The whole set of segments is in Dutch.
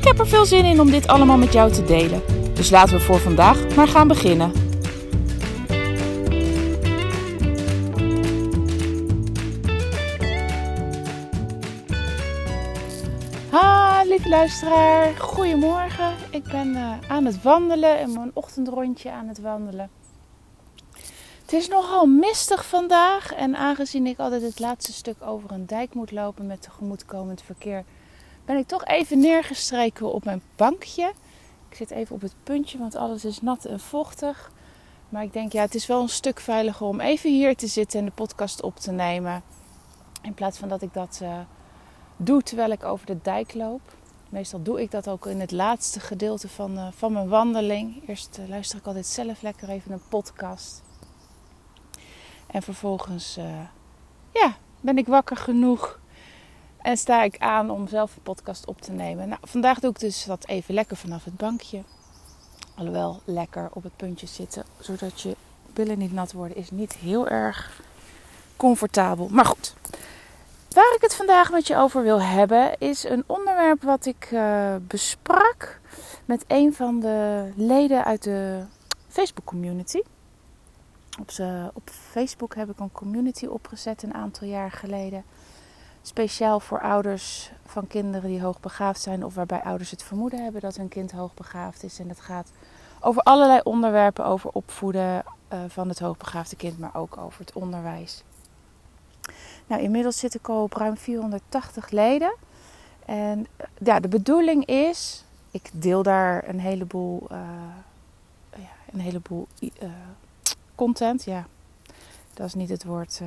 Ik heb er veel zin in om dit allemaal met jou te delen. Dus laten we voor vandaag maar gaan beginnen. Ha, lieve luisteraar. Goedemorgen. Ik ben uh, aan het wandelen en mijn ochtendrondje aan het wandelen. Het is nogal mistig vandaag en aangezien ik altijd het laatste stuk over een dijk moet lopen met tegemoetkomend verkeer, ben ik toch even neergestreken op mijn bankje. Ik zit even op het puntje, want alles is nat en vochtig. Maar ik denk, ja, het is wel een stuk veiliger om even hier te zitten en de podcast op te nemen. In plaats van dat ik dat uh, doe terwijl ik over de dijk loop. Meestal doe ik dat ook in het laatste gedeelte van, uh, van mijn wandeling. Eerst uh, luister ik altijd zelf lekker even een podcast. En vervolgens ja, ben ik wakker genoeg en sta ik aan om zelf een podcast op te nemen. Nou, vandaag doe ik dus dat even lekker vanaf het bankje. Alhoewel lekker op het puntje zitten, zodat je billen niet nat worden, is niet heel erg comfortabel. Maar goed, waar ik het vandaag met je over wil hebben, is een onderwerp wat ik uh, besprak met een van de leden uit de Facebook community. Op, ze, op Facebook heb ik een community opgezet een aantal jaar geleden. Speciaal voor ouders van kinderen die hoogbegaafd zijn of waarbij ouders het vermoeden hebben dat hun kind hoogbegaafd is. En dat gaat over allerlei onderwerpen, over opvoeden uh, van het hoogbegaafde kind, maar ook over het onderwijs. Nou, inmiddels zit ik al op ruim 480 leden. En ja, de bedoeling is, ik deel daar een heleboel, uh, ja, een heleboel content. Ja, dat is niet het woord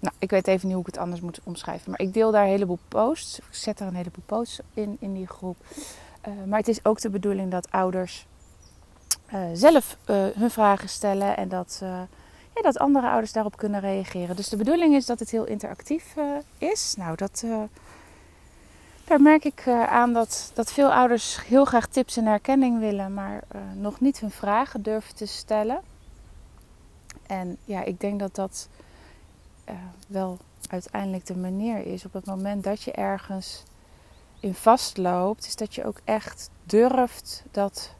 nou, ik weet even niet hoe ik het anders moet omschrijven. Maar ik deel daar een heleboel posts. Ik zet daar een heleboel posts in, in die groep. Uh, maar het is ook de bedoeling dat ouders uh, zelf uh, hun vragen stellen. En dat, ja, dat andere ouders daarop kunnen reageren. Dus de bedoeling is dat het heel interactief is. Nou, dat, daar merk ik aan dat, dat veel ouders heel graag tips en herkenning willen. Maar nog niet hun vragen durven te stellen. En ja, ik denk dat dat uh, wel uiteindelijk de manier is. Op het moment dat je ergens in vastloopt, is dat je ook echt durft dat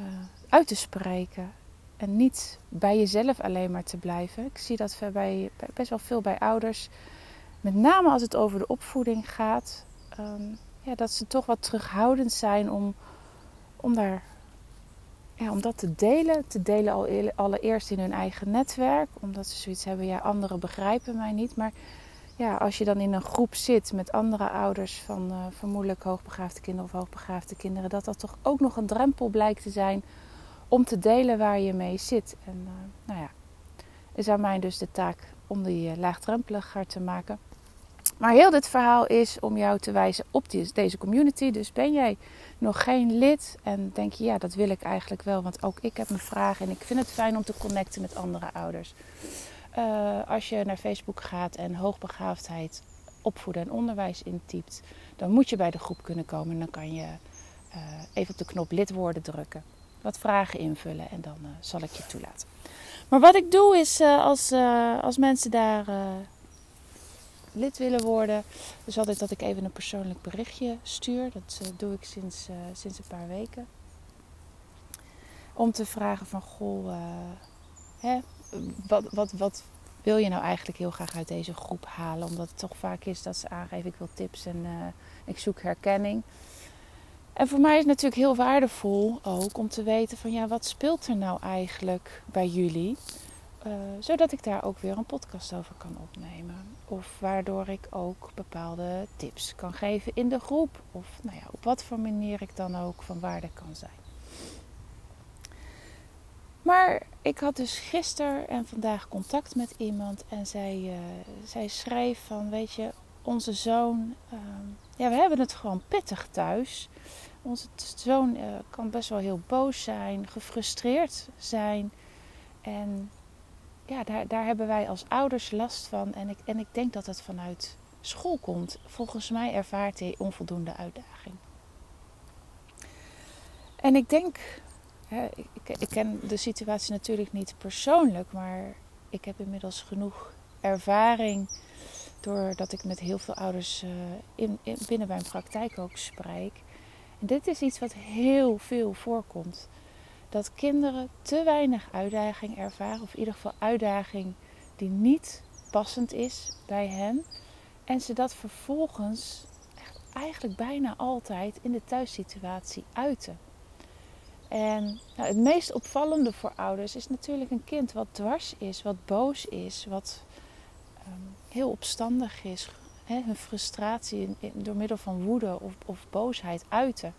uh, uit te spreken. En niet bij jezelf alleen maar te blijven. Ik zie dat bij, best wel veel bij ouders. Met name als het over de opvoeding gaat. Um, ja, dat ze toch wat terughoudend zijn om, om daar ja, om dat te delen. Te delen al allereerst in hun eigen netwerk. Omdat ze zoiets hebben, ja, anderen begrijpen mij niet. Maar ja, als je dan in een groep zit met andere ouders van uh, vermoedelijk hoogbegaafde kinderen of hoogbegaafde kinderen, dat dat toch ook nog een drempel blijkt te zijn om te delen waar je mee zit. En uh, nou ja, is aan mij dus de taak om die uh, laagdrempeliger te maken. Maar heel dit verhaal is om jou te wijzen op deze community. Dus ben jij nog geen lid en denk je, ja, dat wil ik eigenlijk wel, want ook ik heb mijn vragen en ik vind het fijn om te connecten met andere ouders. Uh, als je naar Facebook gaat en hoogbegaafdheid, opvoeden en onderwijs intypt, dan moet je bij de groep kunnen komen en dan kan je uh, even op de knop lid worden drukken. Wat vragen invullen en dan uh, zal ik je toelaten. Maar wat ik doe is als, als mensen daar lid willen worden. Dus altijd dat ik even een persoonlijk berichtje stuur. Dat uh, doe ik sinds, uh, sinds een paar weken. Om te vragen van, goh, uh, hè, wat, wat, wat wil je nou eigenlijk heel graag uit deze groep halen? Omdat het toch vaak is dat ze aangeven, ik wil tips en ik zoek herkenning. En voor mij is het natuurlijk heel waardevol ook om te weten van, ja, wat speelt er nou eigenlijk bij jullie? Uh, zodat ik daar ook weer een podcast over kan opnemen. Of waardoor ik ook bepaalde tips kan geven in de groep. Of nou ja, op wat voor manier ik dan ook van waarde kan zijn. Maar ik had dus gisteren en vandaag contact met iemand en zij, uh, zij schreef van, weet je, onze zoon, ehm, ja, we hebben het gewoon pittig thuis. Onze zoon uh, kan best wel heel boos zijn, gefrustreerd zijn. En ja, daar, daar hebben wij als ouders last van. En ik, en ik denk dat het vanuit school komt. Volgens mij ervaart hij onvoldoende uitdaging. En ik denk, hè, ik, ik ken de situatie natuurlijk niet persoonlijk, maar ik heb inmiddels genoeg ervaring doordat ik met heel veel ouders uh, in, in, binnen mijn praktijk ook spreek. En dit is iets wat heel veel voorkomt. Dat kinderen te weinig uitdaging ervaren, of in ieder geval uitdaging die niet passend is bij hen. En ze dat vervolgens eigenlijk bijna altijd in de thuissituatie uiten. En nou, het meest opvallende voor ouders is natuurlijk een kind wat dwars is, wat boos is, wat um, heel opstandig is. Hè, hun frustratie door middel van woede of, of boosheid uiten.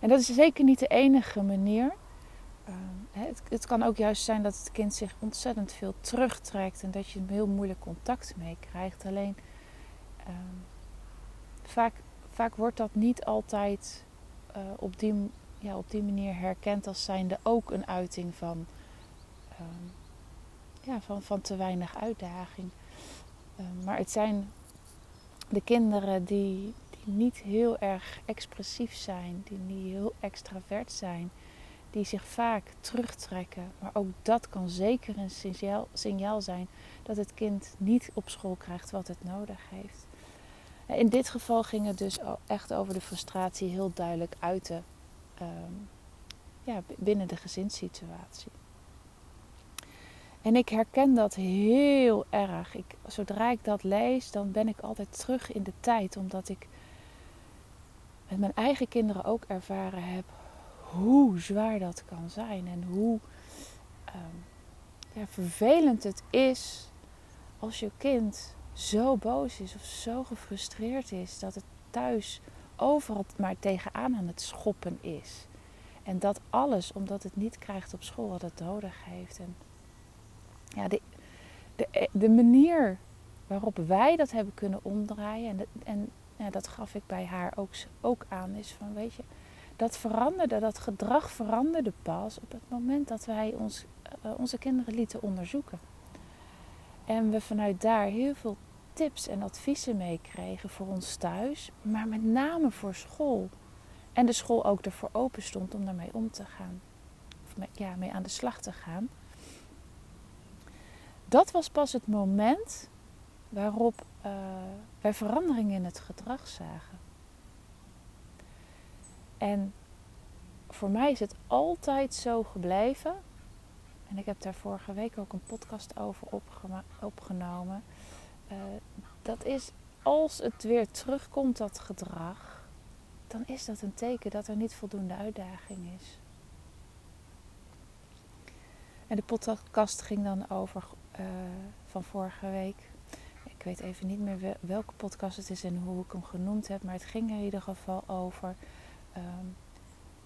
En dat is zeker niet de enige manier. Um, het, het, kan ook juist zijn dat het kind zich ontzettend veel terugtrekt en dat je heel moeilijk contact mee krijgt. Alleen um, vaak, vaak wordt dat niet altijd uh, op, die, ja, op die manier herkend als zijnde ook een uiting van, um, ja, van, van te weinig uitdaging. maar het zijn de kinderen die niet heel erg expressief zijn, die niet heel extravert zijn, die zich vaak terugtrekken. Maar ook dat kan zeker een signaal, signaal zijn dat het kind niet op school krijgt wat het nodig heeft. In dit geval ging het dus echt over de frustratie heel duidelijk uiten um, ja, binnen de gezinssituatie. En ik herken dat heel erg. Zodra ik dat lees, dan ben ik altijd terug in de tijd, omdat ik met mijn eigen kinderen ook ervaren heb hoe zwaar dat kan zijn en hoe um, ja, vervelend het is als je kind zo boos is of zo gefrustreerd is dat het thuis overal maar tegenaan aan het schoppen is. En dat alles omdat het niet krijgt op school wat het nodig heeft. En ja, de, de, de manier waarop wij dat hebben kunnen omdraaien, en, en ja, dat gaf ik bij haar ook, ook aan, is van weet je, dat veranderde, dat gedrag veranderde pas op het moment dat wij ons, uh, onze kinderen lieten onderzoeken. En we vanuit daar heel veel tips en adviezen meekregen voor ons thuis, maar met name voor school. En de school ook ervoor open stond om daarmee om te gaan. Of ja, mee aan de slag te gaan. Dat was pas het moment waarop uh, wij verandering in het gedrag zagen. En voor mij is het altijd zo gebleven. En ik heb daar vorige week ook een podcast over opgenomen. Uh, dat is als het weer terugkomt, dat gedrag, dan is dat een teken dat er niet voldoende uitdaging is. En de podcast ging dan over uh, van vorige week. Ik weet even niet meer welke podcast het is en hoe ik hem genoemd heb, maar het ging er in ieder geval over um,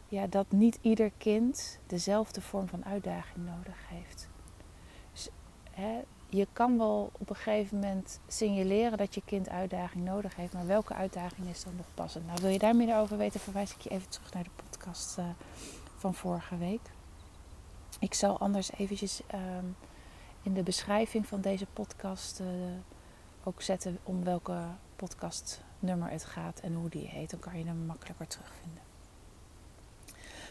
ja, dat niet ieder kind dezelfde vorm van uitdaging nodig heeft. Dus, hè, je kan wel op een gegeven moment signaleren dat je kind uitdaging nodig heeft, maar welke uitdaging is dan nog passend? Nou, wil je daar meer over weten, verwijs ik je even terug naar de podcast uh, van vorige week. Ik zal anders eventjes um, in de beschrijving van deze podcast uh, ook zetten om welke podcastnummer het gaat en hoe die heet. Dan kan je hem makkelijker terugvinden.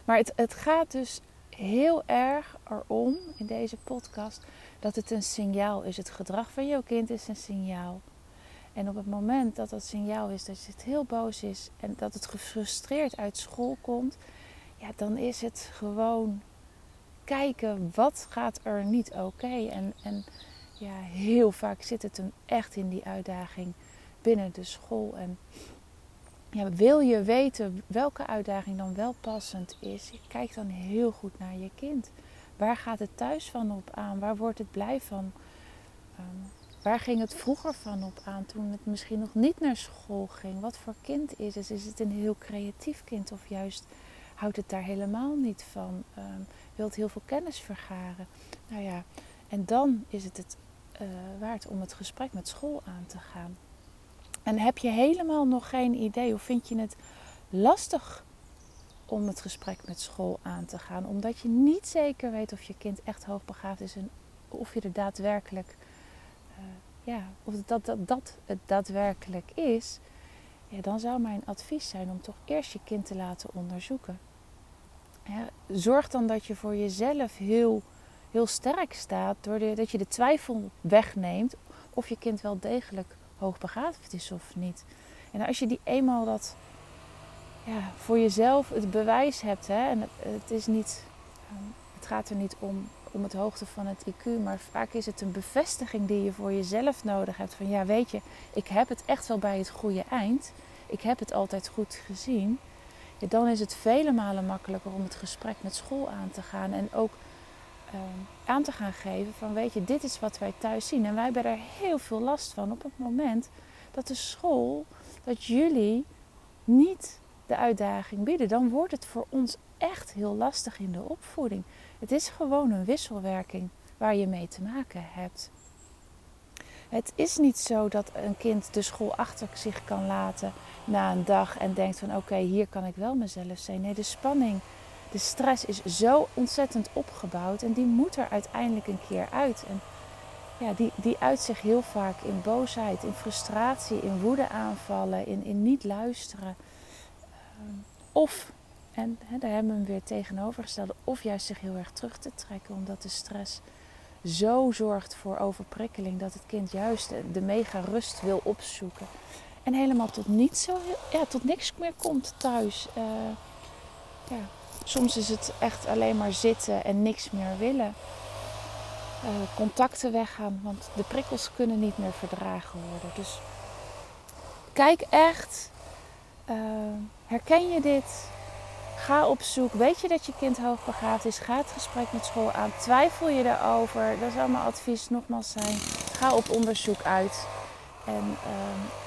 Maar het, het gaat dus heel erg erom in deze podcast dat het een signaal is. Het gedrag van jouw kind is een signaal. En op het moment dat dat signaal is dat het heel boos is en dat het gefrustreerd uit school komt, ja, dan is het gewoon kijken wat gaat er niet oké. En, en ja, heel vaak zit het hem echt in die uitdaging binnen de school. En ja, wil je weten welke uitdaging dan wel passend is, kijk dan heel goed naar je kind. Waar gaat het thuis van op aan? Waar wordt het blij van? Um, waar ging het vroeger van op aan toen het misschien nog niet naar school ging? Wat voor kind is het? Is het een heel creatief kind of juist houdt het daar helemaal niet van? Um, wil het heel veel kennis vergaren? Nou ja, en dan is het het, uh, waard om het gesprek met school aan te gaan. En heb je helemaal nog geen idee of vind je het lastig om het gesprek met school aan te gaan, omdat je niet zeker weet of je kind echt hoogbegaafd is en of je er daadwerkelijk, uh, ja, of dat, dat, dat het daadwerkelijk is, ja, dan zou mijn advies zijn om toch eerst je kind te laten onderzoeken. Zorg dan dat je voor jezelf heel, heel sterk staat, doordat je de twijfel wegneemt of je kind wel degelijk hoogbegaafd is of niet. En als je die eenmaal dat ja, voor jezelf het bewijs hebt, hè, en het, is niet, ehm, het gaat er niet om, om het hoogte van het IQ, maar vaak is het een bevestiging die je voor jezelf nodig hebt. Van ja, weet je, ik heb het echt wel bij het goede eind. Ik heb het altijd goed gezien. Dan is het vele malen makkelijker om het gesprek met school aan te gaan. En ook aan te gaan geven van weet je, dit is wat wij thuis zien. En wij hebben er heel veel last van op het moment dat de school, dat jullie niet de uitdaging bieden. Dan wordt het voor ons echt heel lastig in de opvoeding. Het is gewoon een wisselwerking waar je mee te maken hebt. Het is niet zo dat een kind de school achter zich kan laten na een dag en denkt van oké, hier kan ik wel mezelf zijn. Nee, de spanning, de stress is zo ontzettend opgebouwd en die moet er uiteindelijk een keer uit. En ja, die, die uit zich heel vaak in boosheid, in frustratie, in woede aanvallen, in, in niet luisteren. Ehm, of, en daar hebben we hem weer tegenovergesteld, of juist zich heel erg terug te trekken omdat de stress zo zorgt voor overprikkeling dat het kind juist de mega rust wil opzoeken. En helemaal tot, niet zo, ja, tot niks meer komt thuis. Uh, ja, soms is het echt alleen maar zitten en niks meer willen. Uh, contacten weggaan, want de prikkels kunnen niet meer verdragen worden. Dus kijk echt, uh, herken je dit? Ga op zoek. Weet je dat je kind hoogbegaafd is? Ga het gesprek met school aan. Twijfel je erover? Dat zou mijn advies nogmaals zijn. Ga op onderzoek uit. En uh,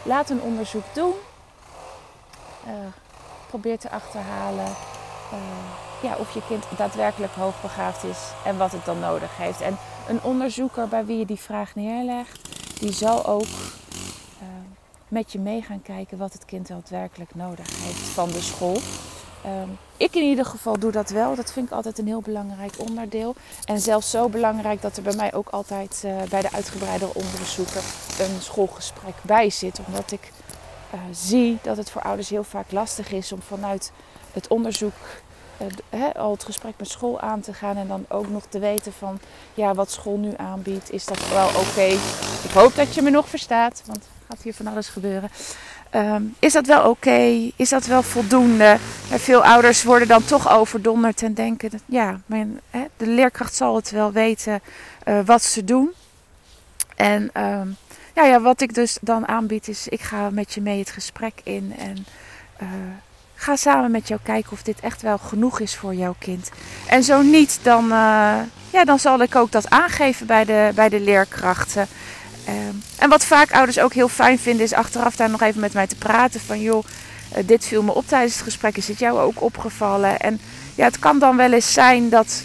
laat een onderzoek doen. Probeer te achterhalen uh, ja, of je kind daadwerkelijk hoogbegaafd is en wat het dan nodig heeft. En een onderzoeker bij wie je die vraag neerlegt, die zal ook met je mee gaan kijken wat het kind daadwerkelijk nodig heeft van de school. Ehm, ik in ieder geval doe dat wel. Dat vind ik altijd een heel belangrijk onderdeel. En zelfs zo belangrijk dat er bij mij ook altijd uh, bij de uitgebreide onderzoeken een schoolgesprek bij zit. Omdat ik zie dat het voor ouders heel vaak lastig is om vanuit het onderzoek uh, al het gesprek met school aan te gaan. En dan ook nog te weten van ja, wat school nu aanbiedt. Is dat wel oké? Ik hoop dat je me nog verstaat. Want gaat hier van alles gebeuren. Um, is dat wel oké? Is dat wel voldoende? veel ouders worden dan toch overdonderd en denken: ja, mijn, de leerkracht zal het wel weten uh, wat ze doen. En um, ja, ja, wat ik dus dan aanbied is: ik ga met je mee het gesprek in en uh, ga samen met jou kijken of dit echt wel genoeg is voor jouw kind. En zo niet, dan, uh, ja, dan zal ik ook dat aangeven bij de, bij de leerkrachten. Ehm, en wat vaak ouders ook heel fijn vinden, is achteraf daar nog even met mij te praten. Van joh, uh, dit viel me op tijdens het gesprek. Is het jou ook opgevallen? En ja, het kan dan wel eens zijn dat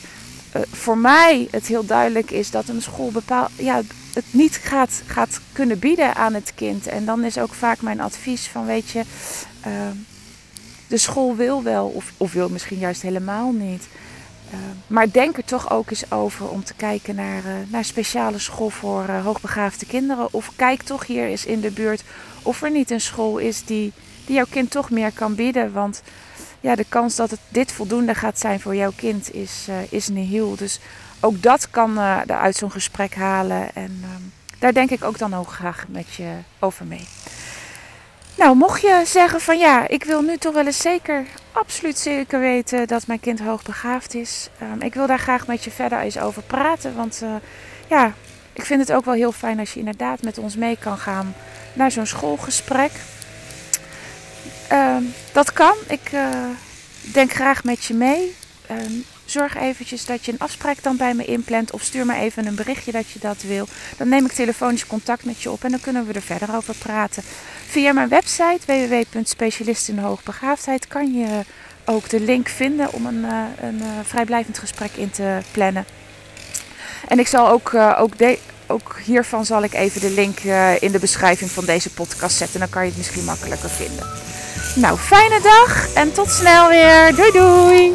uh, voor mij het heel duidelijk is dat een school bepaal, ja, het niet gaat, gaat kunnen bieden aan het kind. En dan is ook vaak mijn advies van weet je, uh, de school wil wel of, of wil misschien juist helemaal niet. Uh, maar denk er toch ook eens over om te kijken naar, uh, naar speciale school voor uh, hoogbegaafde kinderen. Of kijk toch hier eens in de buurt of er niet een school is die, die jouw kind toch meer kan bieden. Want ja, de kans dat het dit voldoende gaat zijn voor jouw kind is, is nihil. Dus ook dat kan er uit zo'n gesprek halen. En ehm, daar denk ik ook dan ook graag met je over mee. Nou, mocht je zeggen van ja, ik wil nu toch wel eens zeker, absoluut zeker weten dat mijn kind hoogbegaafd is. Um, ik wil daar graag met je verder eens over praten. Want uh, ja, ik vind het ook wel heel fijn als je inderdaad met ons mee kan gaan naar zo'n schoolgesprek. Um, dat kan. Ik uh, denk graag met je mee. Um, zorg eventjes dat je een afspraak dan bij me inplant. Of stuur me even een berichtje dat je dat wil. Dan neem ik telefonisch contact met je op en dan kunnen we er verder over praten. Via mijn website www.specialistinhoogbegaafdheid kan je ook de link vinden om een, een vrijblijvend gesprek in te plannen. En ik zal ook, de, ook hiervan zal ik even de link in de beschrijving van deze podcast zetten. Dan kan je het misschien makkelijker vinden. Nou, fijne dag en tot snel weer. Doei doei!